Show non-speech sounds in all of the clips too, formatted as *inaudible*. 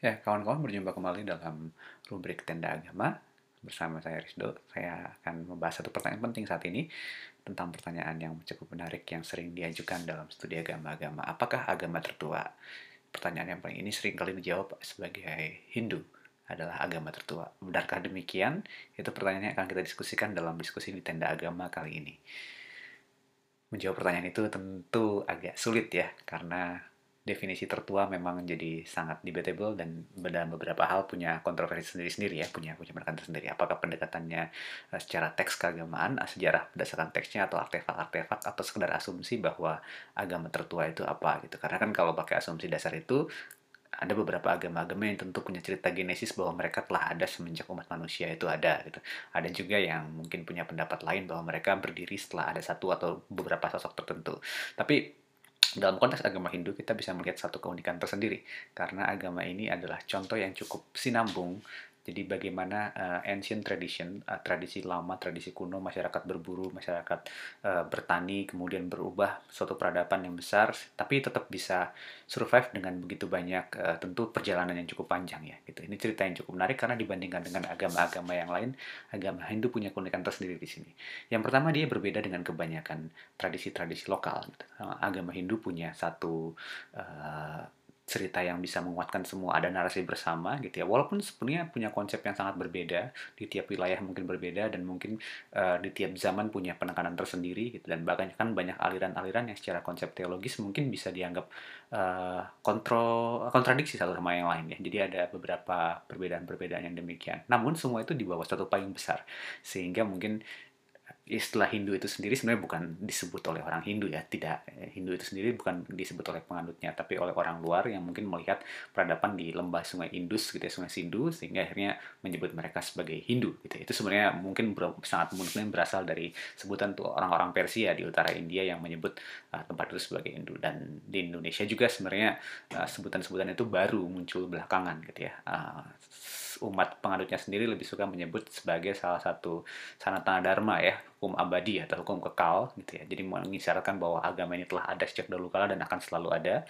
Ya, kawan-kawan berjumpa kembali dalam rubrik Tenda Agama bersama saya Rizdo. Saya akan membahas satu pertanyaan penting saat ini tentang pertanyaan yang cukup menarik yang sering diajukan dalam studi agama-agama. Apakah agama tertua? Pertanyaan yang paling ini sering kali dijawab sebagai Hindu adalah agama tertua. Benarkah demikian? Itu pertanyaan yang akan kita diskusikan dalam diskusi di Tenda Agama kali ini. Menjawab pertanyaan itu tentu agak sulit ya, karena definisi tertua memang jadi sangat debatable dan dalam beberapa hal punya kontroversi sendiri-sendiri ya, punya punya pendekatan sendiri. Apakah pendekatannya uh, secara teks keagamaan, uh, sejarah berdasarkan teksnya atau artefak-artefak atau sekedar asumsi bahwa agama tertua itu apa gitu. Karena kan kalau pakai asumsi dasar itu ada beberapa agama-agama yang tentu punya cerita genesis bahwa mereka telah ada semenjak umat manusia itu ada gitu. Ada juga yang mungkin punya pendapat lain bahwa mereka berdiri setelah ada satu atau beberapa sosok tertentu. Tapi dalam konteks agama Hindu kita bisa melihat satu keunikan tersendiri. Karena agama ini adalah contoh yang cukup sinambung jadi bagaimana uh, ancient tradition, uh, tradisi lama, tradisi kuno, masyarakat berburu, masyarakat uh, bertani, kemudian berubah suatu peradaban yang besar, tapi tetap bisa survive dengan begitu banyak, uh, tentu perjalanan yang cukup panjang ya. Gitu. Ini cerita yang cukup menarik karena dibandingkan dengan agama-agama yang lain, agama Hindu punya keunikan tersendiri di sini. Yang pertama dia berbeda dengan kebanyakan tradisi-tradisi lokal. Gitu. agama Hindu punya satu uh, cerita yang bisa menguatkan semua ada narasi bersama gitu ya. Walaupun sebenarnya punya konsep yang sangat berbeda di tiap wilayah mungkin berbeda dan mungkin uh, di tiap zaman punya penekanan tersendiri gitu. Dan bahkan kan banyak aliran-aliran yang secara konsep teologis mungkin bisa dianggap uh, kontro kontradiksi satu sama yang lain ya. Jadi ada beberapa perbedaan-perbedaan yang demikian. Namun semua itu di bawah satu payung besar. Sehingga mungkin istilah Hindu itu sendiri sebenarnya bukan disebut oleh orang Hindu ya tidak. Hindu itu sendiri bukan disebut oleh penganutnya tapi oleh orang luar yang mungkin melihat peradaban di lembah sungai Indus gitu ya sungai Sindu sehingga akhirnya menyebut mereka sebagai Hindu gitu itu sebenarnya mungkin ber, sangat mungkin berasal dari sebutan tuh orang-orang Persia di utara India yang menyebut uh, tempat itu sebagai Hindu. Dan di Indonesia juga sebenarnya uh, sebutan-sebutan itu baru muncul belakangan gitu ya. Uh, umat pengadutnya sendiri lebih suka menyebut sebagai salah satu sanatana dharma ya hukum abadi atau hukum kekal gitu ya. Jadi mengisyaratkan bahwa agama ini telah ada sejak dahulu kala dan akan selalu ada.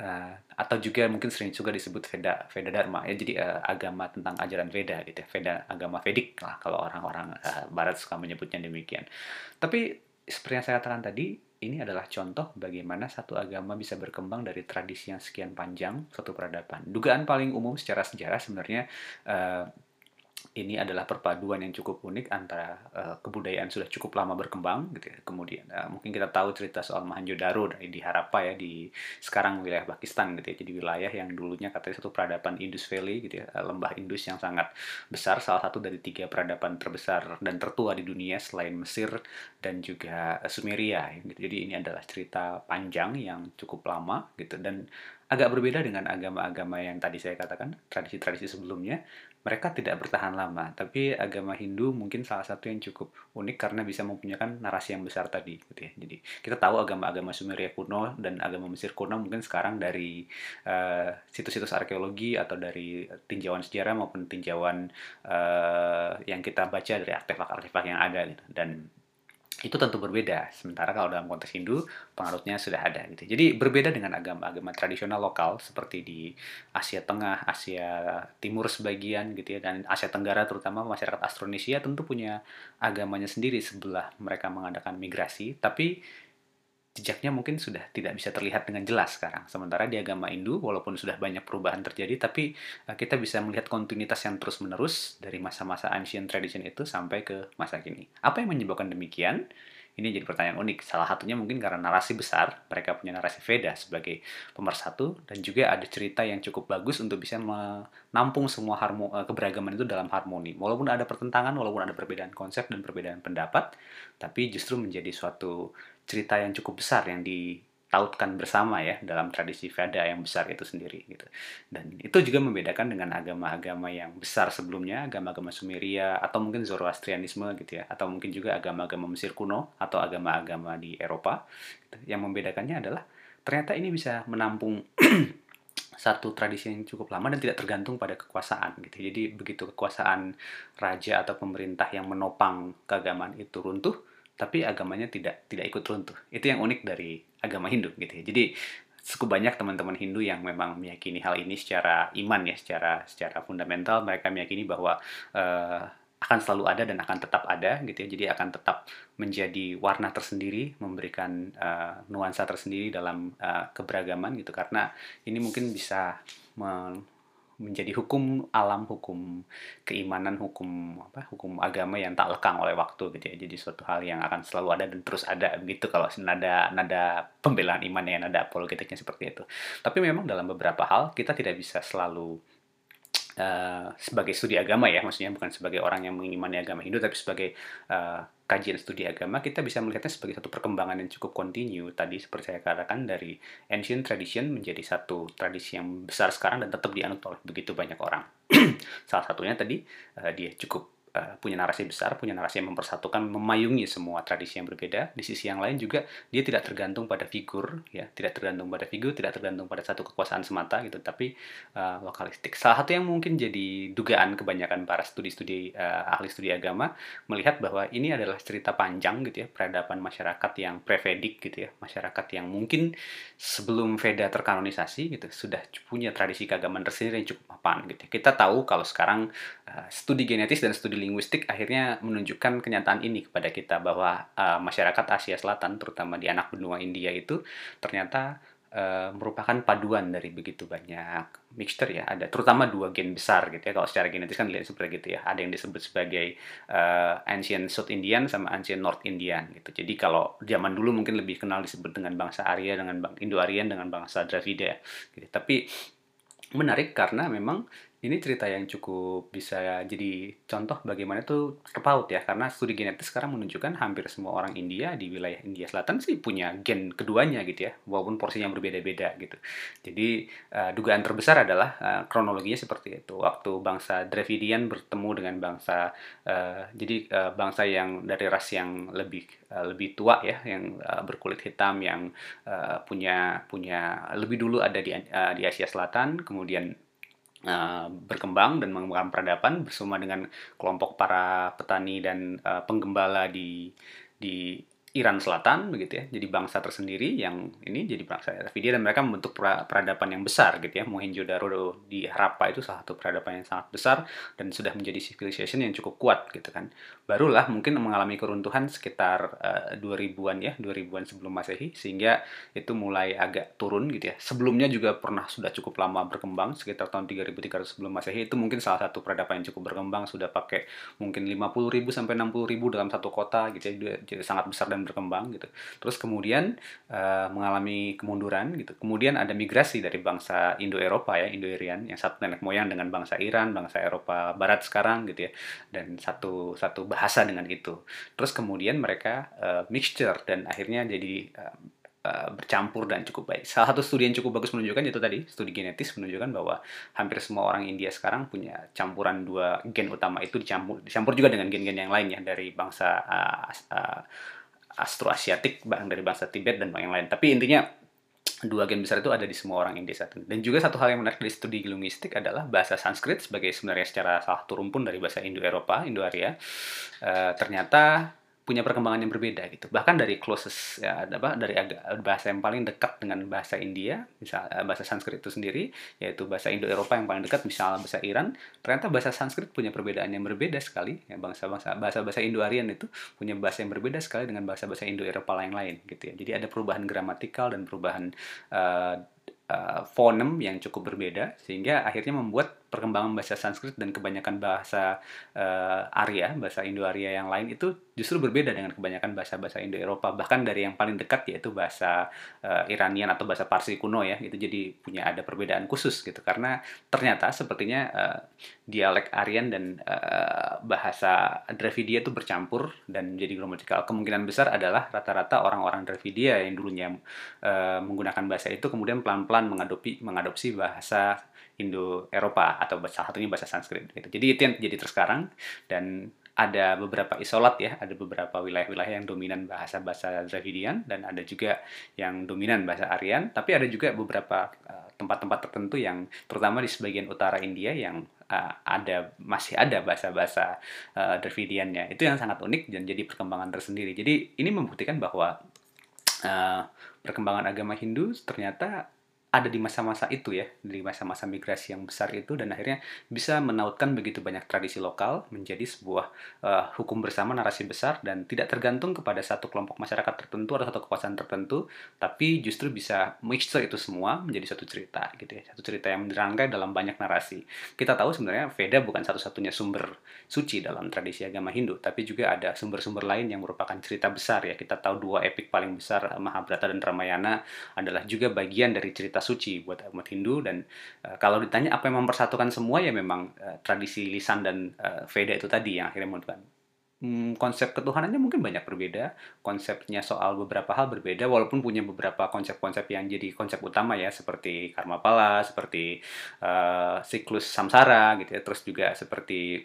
Uh, atau juga mungkin sering juga disebut Veda Veda Dharma ya. Jadi uh, agama tentang ajaran Veda gitu ya Veda agama Vedik lah kalau orang-orang uh, Barat suka menyebutnya demikian. Tapi seperti yang saya katakan tadi ini adalah contoh bagaimana satu agama bisa berkembang dari tradisi yang sekian panjang suatu peradaban. Dugaan paling umum secara sejarah sebenarnya uh, ini adalah perpaduan yang cukup unik antara uh, kebudayaan sudah cukup lama berkembang gitu ya. Kemudian uh, mungkin kita tahu cerita soal Mohenjo-daro di, di Harappa ya di sekarang wilayah Pakistan gitu ya. Jadi wilayah yang dulunya katanya satu peradaban Indus Valley gitu ya, lembah Indus yang sangat besar salah satu dari tiga peradaban terbesar dan tertua di dunia selain Mesir dan juga Sumeria gitu. Jadi ini adalah cerita panjang yang cukup lama gitu dan agak berbeda dengan agama-agama yang tadi saya katakan, tradisi-tradisi sebelumnya, mereka tidak bertahan lama. Tapi agama Hindu mungkin salah satu yang cukup unik karena bisa mempunyai narasi yang besar tadi. Gitu ya. Jadi kita tahu agama-agama Sumeria kuno dan agama Mesir kuno mungkin sekarang dari uh, situs-situs arkeologi atau dari tinjauan sejarah maupun tinjauan uh, yang kita baca dari artefak-artefak yang ada. Gitu. Dan itu tentu berbeda. Sementara kalau dalam konteks Hindu, pengaruhnya sudah ada gitu. Jadi berbeda dengan agama-agama tradisional lokal seperti di Asia Tengah, Asia Timur sebagian gitu ya dan Asia Tenggara terutama masyarakat Austronesia tentu punya agamanya sendiri sebelah mereka mengadakan migrasi, tapi jejaknya mungkin sudah tidak bisa terlihat dengan jelas sekarang. Sementara di agama Hindu, walaupun sudah banyak perubahan terjadi, tapi uh, kita bisa melihat kontinuitas yang terus-menerus dari masa-masa ancient tradition itu sampai ke masa kini. Apa yang menyebabkan demikian? Ini jadi pertanyaan unik. Salah satunya mungkin karena narasi besar, mereka punya narasi Veda sebagai pemersatu, dan juga ada cerita yang cukup bagus untuk bisa menampung semua eh, keberagaman itu dalam harmoni. Walaupun ada pertentangan, walaupun ada perbedaan konsep dan perbedaan pendapat, tapi justru menjadi suatu cerita yang cukup besar yang ditautkan bersama ya dalam tradisi Veda yang besar itu sendiri gitu. Dan itu juga membedakan dengan agama-agama yang besar sebelumnya, agama-agama Sumeria atau mungkin Zoroastrianisme gitu ya, atau mungkin juga agama-agama Mesir kuno atau agama-agama di Eropa. Gitu. Yang membedakannya adalah ternyata ini bisa menampung *clears throat* satu tradisi yang cukup lama dan tidak tergantung pada kekuasaan gitu. Jadi begitu kekuasaan raja atau pemerintah yang menopang keagamaan itu runtuh, tapi agamanya tidak tidak ikut runtuh. Itu yang unik dari agama Hindu gitu ya. Jadi cukup banyak teman-teman Hindu yang memang meyakini hal ini secara iman ya, secara secara fundamental mereka meyakini bahwa uh, akan selalu ada dan akan tetap ada gitu ya. Jadi akan tetap menjadi warna tersendiri, memberikan uh, nuansa tersendiri dalam uh, keberagaman gitu karena ini mungkin bisa menjadi hukum alam, hukum keimanan, hukum apa, hukum agama yang tak lekang oleh waktu gitu ya. Jadi suatu hal yang akan selalu ada dan terus ada begitu kalau nada nada pembelaan iman ya, nada apologetiknya seperti itu. Tapi memang dalam beberapa hal kita tidak bisa selalu Uh, sebagai studi agama ya, maksudnya bukan sebagai orang yang mengimani agama Hindu, tapi sebagai uh, kajian studi agama, kita bisa melihatnya sebagai satu perkembangan yang cukup kontinu. Tadi seperti saya katakan dari ancient tradition menjadi satu tradisi yang besar sekarang dan tetap dianut oleh begitu banyak orang. *clears throat* Salah satunya tadi uh, dia cukup uh, punya narasi besar, punya narasi yang mempersatukan, memayungi semua tradisi yang berbeda. Di sisi yang lain juga dia tidak tergantung pada figur, ya, tidak tergantung pada figur, tidak tergantung pada satu kekuasaan semata gitu, tapi uh, lokalistik. Salah satu yang mungkin jadi dugaan kebanyakan para studi-studi uh, ahli studi agama melihat bahwa ini adalah cerita panjang gitu ya, peradaban masyarakat yang pre-Vedic gitu ya, masyarakat yang mungkin sebelum Veda terkanonisasi gitu sudah punya tradisi keagamaan tersendiri yang cukup mapan gitu. Kita tahu kalau sekarang uh, studi genetis dan studi linguistik akhirnya menunjukkan kenyataan ini kepada kita bahwa uh, masyarakat Asia Selatan, terutama di anak benua India itu ternyata uh, merupakan paduan dari begitu banyak mixture ya. Ada terutama dua gen besar gitu ya. Kalau secara genetis kan dilihat seperti gitu ya. Ada yang disebut sebagai uh, ancient South Indian sama ancient North Indian gitu. Jadi kalau zaman dulu mungkin lebih kenal disebut dengan bangsa Arya dengan bang Indo-Aryan dengan bangsa Dravida gitu. Tapi menarik karena memang ini cerita yang cukup bisa jadi contoh bagaimana itu terpaut ya karena studi genetis sekarang menunjukkan hampir semua orang India di wilayah India Selatan sih punya gen keduanya gitu ya walaupun porsinya berbeda-beda gitu. Jadi uh, dugaan terbesar adalah uh, kronologinya seperti itu. Waktu bangsa Dravidian bertemu dengan bangsa uh, jadi uh, bangsa yang dari ras yang lebih uh, lebih tua ya yang uh, berkulit hitam yang uh, punya punya lebih dulu ada di uh, di Asia Selatan kemudian uh, berkembang dan mengembangkan peradaban bersama dengan kelompok para petani dan uh, penggembala di di Iran Selatan begitu ya. Jadi bangsa tersendiri yang ini jadi bangsa Dravidia dan mereka membentuk peradaban yang besar gitu ya. Mohenjo-daro di Harappa itu salah satu peradaban yang sangat besar dan sudah menjadi civilization yang cukup kuat gitu kan. Barulah mungkin mengalami keruntuhan sekitar uh, eh, 2000-an ya 2000-an sebelum Masehi sehingga itu mulai agak turun gitu ya. Sebelumnya juga pernah sudah cukup lama berkembang sekitar tahun 3300 sebelum Masehi. Itu mungkin salah satu peradaban yang cukup berkembang sudah pakai mungkin 50.000 sampai 60.000 dalam satu kota gitu ya. Jadi sangat besar dan dan berkembang gitu. Terus kemudian uh, mengalami kemunduran gitu. Kemudian ada migrasi dari bangsa Indo-Eropa ya, Indo-Irian yang satu nenek moyang dengan bangsa Iran, bangsa Eropa Barat sekarang gitu ya. Dan satu satu bahasa dengan itu. Terus kemudian mereka uh, mixture dan akhirnya jadi uh, bercampur dan cukup baik. Salah satu studi yang cukup bagus menunjukkan itu tadi, studi genetis menunjukkan bahwa hampir semua orang India sekarang punya campuran dua gen utama itu dicampur, dicampur juga dengan gen-gen yang lain ya dari bangsa uh, uh, Astroasiatik bahkan dari bangsa Tibet dan yang lain. Tapi intinya dua gen besar itu ada di semua orang India saat. Dan juga satu hal yang menarik dari studi linguistik adalah bahasa Sanskrit sebagai sebenarnya secara salah satu rumpun dari bahasa Indo-Eropa, Indo-Arya. Uh, ternyata punya perkembangan yang berbeda gitu. Bahkan dari closest ya apa dari bahasa yang paling dekat dengan bahasa India, misal eh, bahasa Sanskrit itu sendiri, yaitu bahasa Indo-Eropa yang paling dekat misalnya bahasa Iran, ternyata bahasa Sanskrit punya perbedaan yang berbeda sekali. Ya, bangsa-bangsa bahasa-bahasa Indo-Aryan itu punya bahasa yang berbeda sekali dengan bahasa-bahasa Indo-Eropa lain-lain gitu ya. Jadi ada perubahan gramatikal dan perubahan uh, uh, fonem yang cukup berbeda sehingga akhirnya membuat perkembangan bahasa Sanskrit dan kebanyakan bahasa uh, Arya, bahasa Indo-Arya yang lain itu justru berbeda dengan kebanyakan bahasa-bahasa Indo-Eropa. Bahkan dari yang paling dekat yaitu bahasa uh, Iranian atau bahasa Parsi kuno ya, itu jadi punya ada perbedaan khusus gitu. Karena ternyata sepertinya uh, dialek Aryan dan uh, bahasa Dravidia itu bercampur dan menjadi gramatikal. Kemungkinan besar adalah rata-rata orang-orang Dravidia yang dulunya uh, menggunakan bahasa itu kemudian pelan-pelan mengadopsi mengadopsi bahasa Indo-Eropa atau salah satunya bahasa Sanskrit. Gitu. Jadi itu yang jadi terus sekarang dan ada beberapa isolat ya, ada beberapa wilayah-wilayah yang dominan bahasa-bahasa Dravidian dan ada juga yang dominan bahasa Aryan, tapi ada juga beberapa eh, tempat-tempat uh, tertentu yang terutama di sebagian utara India yang uh, ada masih ada bahasa-bahasa uh, Dravidiannya. Itu yang sangat unik dan jadi perkembangan tersendiri. Jadi ini membuktikan bahwa uh, perkembangan agama Hindu ternyata ada di masa-masa itu ya, di masa-masa migrasi yang besar itu dan akhirnya bisa menautkan begitu banyak tradisi lokal menjadi sebuah uh, hukum bersama narasi besar dan tidak tergantung kepada satu kelompok masyarakat tertentu atau satu kekuasaan tertentu, tapi justru bisa mixture itu semua menjadi satu cerita gitu ya, satu cerita yang dirangkai dalam banyak narasi. Kita tahu sebenarnya Veda bukan satu-satunya sumber suci dalam tradisi agama Hindu, tapi juga ada sumber-sumber lain yang merupakan cerita besar ya. Kita tahu dua epik paling besar Mahabharata dan Ramayana adalah juga bagian dari cerita suci buat umat Hindu. Dan uh, kalau ditanya apa yang mempersatukan semua ya memang uh, tradisi lisan dan uh, Veda itu tadi yang akhirnya menentukan. Hmm, konsep ketuhanannya mungkin banyak berbeda, konsepnya soal beberapa hal berbeda, walaupun punya beberapa konsep-konsep yang jadi konsep utama ya, seperti karma pala, seperti uh, siklus samsara gitu ya, terus juga seperti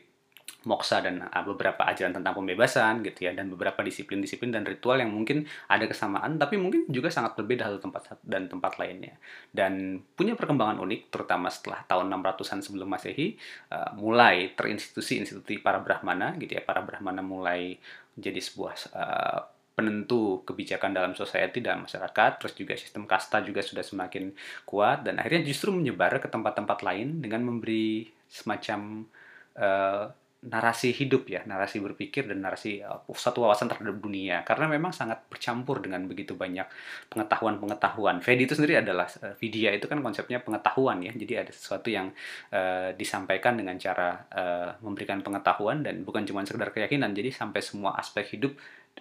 moksa dan uh, beberapa ajaran tentang pembebasan gitu ya dan beberapa disiplin-disiplin dan ritual yang mungkin ada kesamaan tapi mungkin juga sangat berbeda satu tempat dan tempat lainnya. Dan punya perkembangan unik terutama setelah tahun 600-an sebelum Masehi uh, mulai terinstitusi institusi para brahmana gitu ya. Para brahmana mulai jadi sebuah uh, penentu kebijakan dalam society dan masyarakat, terus juga sistem kasta juga sudah semakin kuat dan akhirnya justru menyebar ke tempat-tempat lain dengan memberi semacam uh, narasi hidup ya, narasi berpikir dan narasi uh, satu wawasan terhadap dunia karena memang sangat bercampur dengan begitu banyak pengetahuan-pengetahuan. Vedi itu sendiri adalah uh, vidya itu kan konsepnya pengetahuan ya. Jadi ada sesuatu yang uh, disampaikan dengan cara uh, memberikan pengetahuan dan bukan cuma sekedar keyakinan. Jadi sampai semua aspek hidup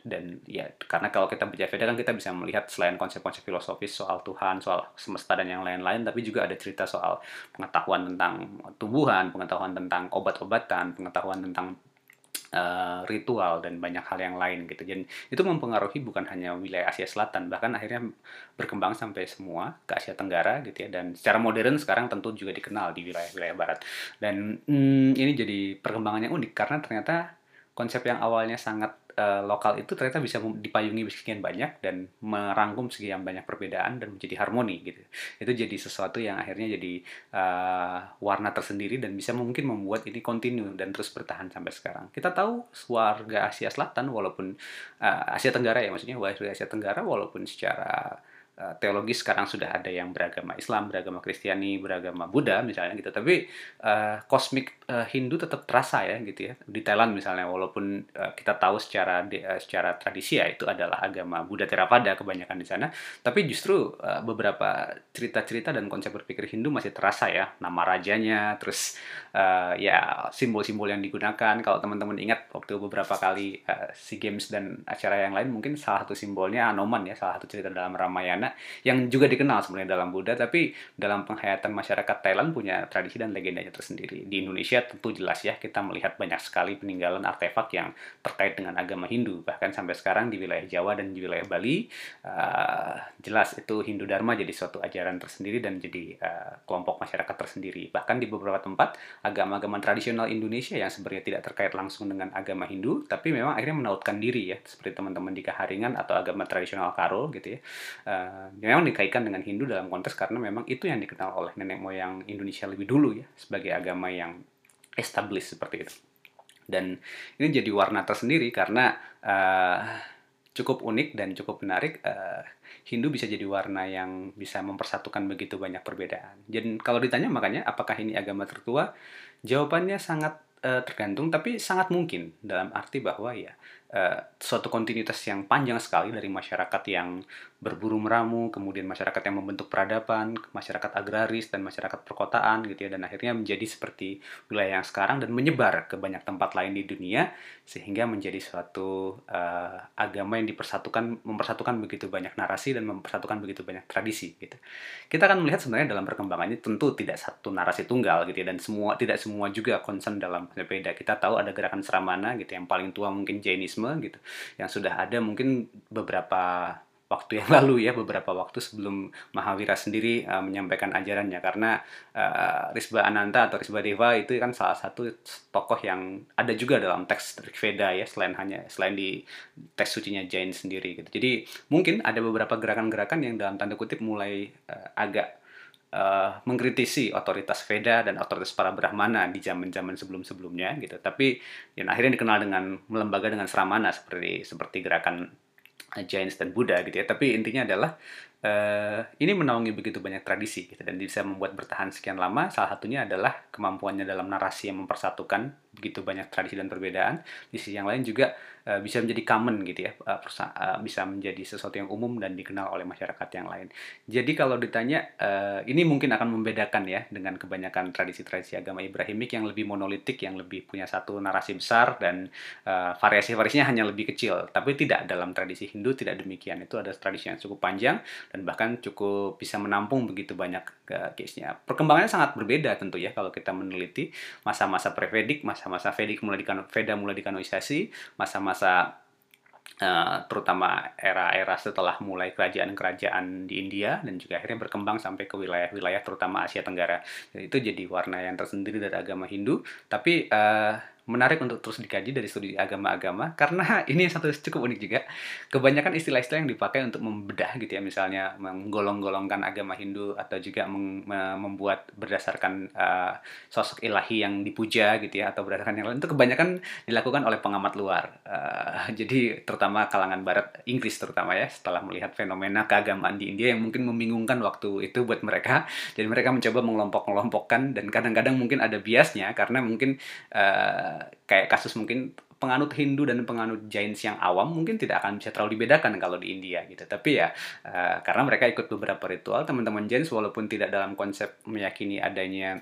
dan ya karena kalau kita baca Veda kan kita bisa melihat selain konsep-konsep filosofis soal Tuhan, soal semesta dan yang lain-lain, tapi juga ada cerita soal pengetahuan tentang tumbuhan, pengetahuan tentang obat-obatan, pengetahuan tentang uh, ritual dan banyak hal yang lain gitu. Dan itu mempengaruhi bukan hanya wilayah Asia Selatan, bahkan akhirnya berkembang sampai semua ke Asia Tenggara gitu ya. Dan secara modern sekarang tentu juga dikenal di wilayah-wilayah Barat. Dan hmm, ini jadi perkembangan yang unik karena ternyata konsep yang awalnya sangat uh, lokal itu ternyata bisa dipayungi sekian banyak dan merangkum sekian banyak perbedaan dan menjadi harmoni gitu. Itu jadi sesuatu yang akhirnya jadi uh, warna tersendiri dan bisa mungkin membuat ini kontinu dan terus bertahan sampai sekarang. Kita tahu warga Asia Selatan walaupun uh, Asia Tenggara ya maksudnya warga Asia Tenggara walaupun secara uh, teologis sekarang sudah ada yang beragama Islam, beragama Kristiani, beragama Buddha misalnya gitu. Tapi uh, kosmik uh, Hindu tetap terasa ya gitu ya. Di Thailand misalnya walaupun uh, kita tahu secara uh, secara tradisi ya itu adalah agama Buddha Theravada kebanyakan di sana, tapi justru uh, beberapa cerita-cerita dan konsep berpikir Hindu masih terasa ya. Nama rajanya, terus uh, ya simbol-simbol yang digunakan. Kalau teman-teman ingat waktu beberapa kali uh, SEA Games dan acara yang lain mungkin salah satu simbolnya Anoman ya, salah satu cerita dalam Ramayana Yang juga dikenal sebenarnya dalam Buddha tapi dalam penghayatan masyarakat Thailand punya tradisi dan legendanya tersendiri. Di Indonesia tentu jelas ya kita melihat banyak sekali peninggalan artefak yang terkait dengan agama Hindu bahkan sampai sekarang di wilayah Jawa dan di wilayah Bali uh, jelas itu Hindu Dharma jadi suatu ajaran tersendiri dan jadi uh, kelompok masyarakat tersendiri. Bahkan di beberapa tempat agama-agama tradisional Indonesia yang sebenarnya tidak terkait langsung dengan agama Hindu tapi memang akhirnya menautkan diri ya seperti teman-teman di Kaharingan atau agama tradisional Karo gitu ya. Uh, uh, memang dikaitkan dengan Hindu dalam konteks karena memang itu yang dikenal oleh nenek moyang Indonesia lebih dulu ya sebagai agama yang established seperti itu. Dan ini jadi warna tersendiri karena uh, cukup unik dan cukup menarik. Uh, Hindu bisa jadi warna yang bisa mempersatukan begitu banyak perbedaan. Dan kalau ditanya makanya apakah ini agama tertua, jawabannya sangat uh, tergantung, tapi sangat mungkin dalam arti bahwa ya uh, suatu kontinuitas yang panjang sekali dari masyarakat yang berburu meramu, kemudian masyarakat yang membentuk peradaban, masyarakat agraris dan masyarakat perkotaan gitu ya dan akhirnya menjadi seperti wilayah yang sekarang dan menyebar ke banyak tempat lain di dunia sehingga menjadi suatu uh, agama yang dipersatukan mempersatukan begitu banyak narasi dan mempersatukan begitu banyak tradisi gitu. Kita akan melihat sebenarnya dalam perkembangannya tentu tidak satu narasi tunggal gitu ya dan semua tidak semua juga concern dalam beda. Kita tahu ada gerakan Sramana gitu yang paling tua mungkin Jainisme gitu yang sudah ada mungkin beberapa waktu yang lalu ya beberapa waktu sebelum Mahavira sendiri uh, menyampaikan ajarannya karena uh, Risba Ananta atau Risba Deva itu kan salah satu tokoh yang ada juga dalam teks Veda ya selain hanya selain di teks sucinya Jain sendiri gitu. Jadi mungkin ada beberapa gerakan-gerakan yang dalam tanda kutip mulai uh, agak uh, mengkritisi otoritas Veda dan otoritas para Brahmana di zaman-zaman sebelum-sebelumnya gitu. Tapi yang akhirnya dikenal dengan melembaga dengan Sramana seperti seperti gerakan Jains dan Buddha gitu ya. Tapi intinya adalah uh, ini menaungi begitu banyak tradisi gitu dan bisa membuat bertahan sekian lama salah satunya adalah kemampuannya dalam narasi yang mempersatukan begitu banyak tradisi dan perbedaan di sisi yang lain juga uh, bisa menjadi common gitu ya uh, uh, bisa menjadi sesuatu yang umum dan dikenal oleh masyarakat yang lain. Jadi kalau ditanya uh, ini mungkin akan membedakan ya dengan kebanyakan tradisi-tradisi agama Ibrahimik yang lebih monolitik yang lebih punya satu narasi besar dan uh, variasi-variasinya hanya lebih kecil. Tapi tidak dalam tradisi Hindu tidak demikian. Itu ada tradisi yang cukup panjang dan bahkan cukup bisa menampung begitu banyak uh, case-nya. Perkembangannya sangat berbeda tentu ya kalau kita meneliti masa-masa pre-Vedic masa masa-masa Vedic mulai dikano, Veda mulai dikanonisasi, masa-masa Uh, terutama era-era setelah mulai kerajaan-kerajaan di India dan juga akhirnya berkembang sampai ke wilayah-wilayah terutama Asia Tenggara. Jadi itu jadi warna yang tersendiri dari agama Hindu. Tapi uh, menarik untuk terus dikaji dari studi agama-agama karena *laughs* ini satu cukup unik juga. Kebanyakan istilah-istilah yang dipakai untuk membedah gitu ya misalnya menggolong-golongkan agama Hindu atau juga membuat berdasarkan uh, sosok ilahi yang dipuja gitu ya atau berdasarkan yang lain itu kebanyakan dilakukan oleh pengamat luar. Uh, *laughs* jadi terutama kalangan Barat Inggris terutama ya setelah melihat fenomena keagamaan di India yang mungkin membingungkan waktu itu buat mereka. Jadi mereka mencoba mengelompok-kelompokkan dan kadang-kadang mungkin ada biasnya karena mungkin uh, kayak kasus mungkin penganut Hindu dan penganut Jains yang awam mungkin tidak akan bisa terlalu dibedakan kalau di India gitu. Tapi ya uh, karena mereka ikut beberapa ritual, teman-teman Jains walaupun tidak dalam konsep meyakini adanya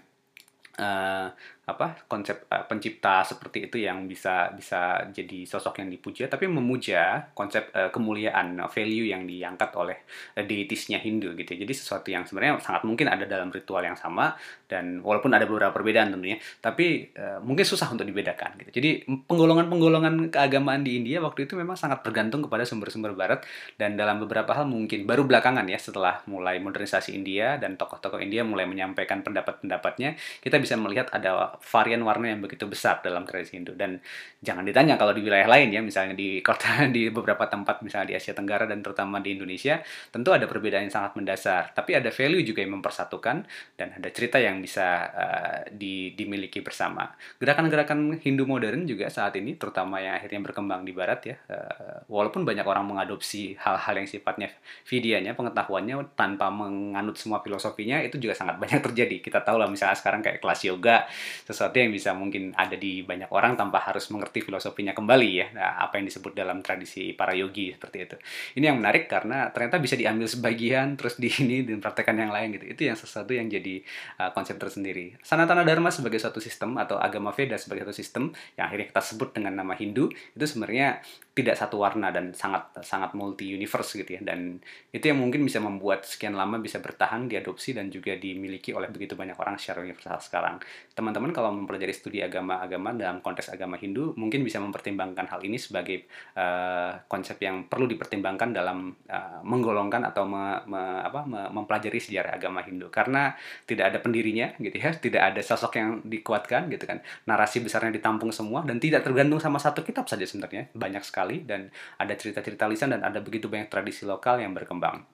uh, apa konsep uh, pencipta seperti itu yang bisa bisa jadi sosok yang dipuja tapi memuja konsep uh, kemuliaan value yang diangkat oleh uh, deitisnya Hindu gitu jadi sesuatu yang sebenarnya sangat mungkin ada dalam ritual yang sama dan walaupun ada beberapa perbedaan tentunya tapi uh, mungkin susah untuk dibedakan gitu. Jadi penggolongan-penggolongan keagamaan di India waktu itu memang sangat bergantung kepada sumber-sumber barat. Dan dalam beberapa hal mungkin baru belakangan ya setelah mulai modernisasi India dan tokoh-tokoh India mulai menyampaikan pendapat-pendapatnya kita bisa melihat ada varian warna yang begitu besar dalam tradisi Hindu. Dan jangan ditanya kalau di wilayah lain ya misalnya di kota *laughs* di beberapa tempat misalnya di Asia Tenggara dan terutama di Indonesia tentu ada perbedaan yang sangat mendasar. Tapi ada value juga yang mempersatukan dan ada cerita yang bisa uh, di, dimiliki bersama. Gerakan-gerakan Hindu modern juga saat ini terutama yang akhirnya berkembang di Barat ya uh, walaupun banyak orang mengadopsi hal-hal yang sifatnya videonya pengetahuannya tanpa menganut semua filosofinya itu juga sangat banyak *laughs* terjadi. Kita tahu lah misalnya sekarang kayak kelas yoga sesuatu yang bisa mungkin ada di banyak orang tanpa harus mengerti filosofinya kembali ya. Nah, apa yang disebut dalam tradisi para yogi seperti itu. Ini yang menarik karena ternyata bisa diambil sebagian terus di ini dan praktekkan yang lain gitu. Itu yang sesuatu yang jadi uh, konsep tersendiri. Sanatana Dharma sebagai suatu sistem atau agama Veda sebagai suatu sistem yang akhirnya kita sebut dengan nama Hindu itu sebenarnya tidak satu warna dan sangat sangat multi universe gitu ya. Dan itu yang mungkin bisa membuat sekian lama bisa bertahan diadopsi dan juga dimiliki oleh begitu banyak orang secara universal sekarang. Teman-teman kalau mempelajari studi agama-agama dalam konteks agama Hindu mungkin bisa mempertimbangkan hal ini sebagai uh, konsep yang perlu dipertimbangkan dalam uh, menggolongkan atau me, me, apa, me, mempelajari sejarah agama Hindu. Karena tidak ada pendirinya gitu ya tidak ada sosok yang dikuatkan gitu kan. Narasi besarnya ditampung semua dan tidak tergantung sama satu kitab saja sebenarnya banyak sekali sekali dan ada cerita-cerita lisan dan ada begitu banyak tradisi lokal yang berkembang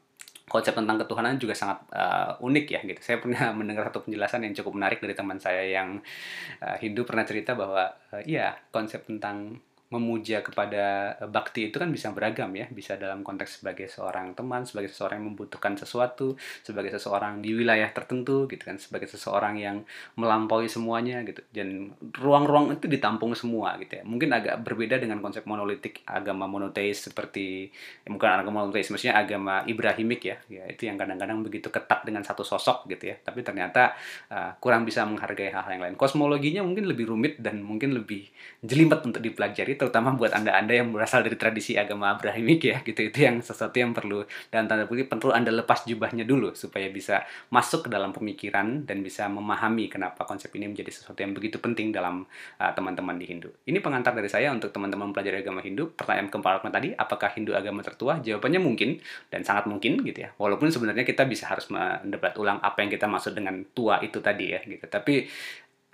konsep tentang ketuhanan juga sangat uh, unik ya gitu. Saya pernah *laughs* mendengar satu penjelasan yang cukup menarik dari teman saya yang uh, Hindu pernah cerita bahwa uh, iya konsep tentang memuja kepada eh, bakti itu kan bisa beragam ya. Bisa dalam konteks sebagai seorang teman sebagai seseorang yang membutuhkan sesuatu sebagai seseorang di wilayah tertentu gitu kan. Sebagai seseorang yang melampaui semuanya gitu. Dan ruang-ruang itu ditampung semua gitu ya. Mungkin agak berbeda dengan konsep monolitik agama monoteis seperti ya bukan agama monoteis maksudnya agama Ibrahimik ya. Ya itu yang kadang-kadang begitu ketat dengan satu sosok gitu ya. Tapi ternyata uh, kurang bisa menghargai hal-hal yang lain. Kosmologinya mungkin lebih rumit dan mungkin lebih jelimet untuk dipelajari terutama buat anda-anda yang berasal dari tradisi agama Abrahimik ya gitu itu yang sesuatu yang perlu dan tanda kutip perlu anda lepas jubahnya dulu supaya bisa masuk ke dalam pemikiran dan bisa memahami kenapa konsep ini menjadi sesuatu yang begitu penting dalam uh, teman-teman di Hindu. Ini pengantar dari saya untuk teman-teman mempelajari agama Hindu. Pertanyaan keempat tadi, apakah Hindu agama tertua? Jawabannya mungkin dan sangat mungkin gitu ya. Walaupun sebenarnya kita bisa harus mendebat ulang apa yang kita maksud dengan tua itu tadi ya gitu. Tapi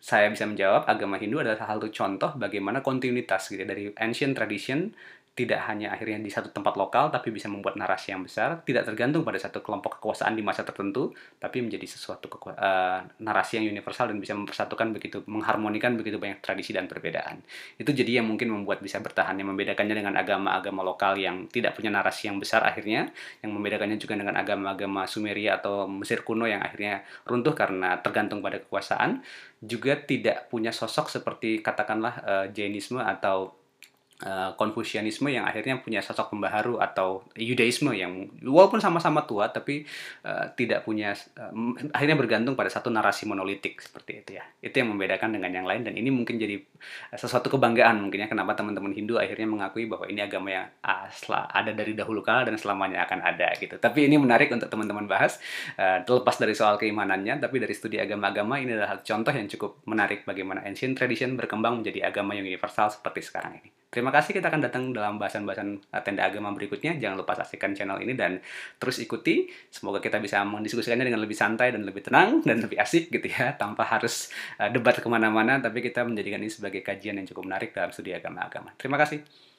saya bisa menjawab agama Hindu adalah salah satu contoh bagaimana kontinuitas gitu dari ancient tradition tidak hanya akhirnya di satu tempat lokal tapi bisa membuat narasi yang besar. Tidak tergantung pada satu kelompok kekuasaan di masa tertentu tapi menjadi sesuatu uh, narasi yang universal dan bisa mempersatukan begitu mengharmonikan begitu banyak tradisi dan perbedaan. Itu jadi yang mungkin membuat bisa bertahan yang membedakannya dengan agama-agama lokal yang tidak punya narasi yang besar akhirnya yang membedakannya juga dengan agama-agama Sumeria atau Mesir kuno yang akhirnya runtuh karena tergantung pada kekuasaan. Juga tidak punya sosok seperti katakanlah uh, Jainisme atau Uh, Konfusianisme yang akhirnya punya sosok pembaharu atau Yudaisme yang walaupun sama-sama tua tapi uh, tidak punya uh, akhirnya bergantung pada satu narasi monolitik seperti itu ya. Itu yang membedakan dengan yang lain dan ini mungkin jadi sesuatu kebanggaan mungkin ya kenapa teman-teman Hindu akhirnya mengakui bahwa ini agama yang asla ada dari dahulu kala dan selamanya akan ada gitu. Tapi ini menarik untuk teman-teman bahas uh, terlepas dari soal keimanannya tapi dari studi agama-agama ini adalah contoh yang cukup menarik bagaimana ancient tradition berkembang menjadi agama yang universal seperti sekarang ini Terima kasih kita akan datang dalam bahasan-bahasan eh, tenda agama berikutnya. Jangan lupa saksikan channel ini dan terus ikuti. Semoga kita bisa mendiskusikannya dengan lebih santai dan lebih tenang dan lebih asik gitu ya. *laughs* Tanpa harus uh, debat ke mana-mana, tapi kita menjadikan ini sebagai kajian yang cukup menarik dalam studi agama-agama. Terima kasih.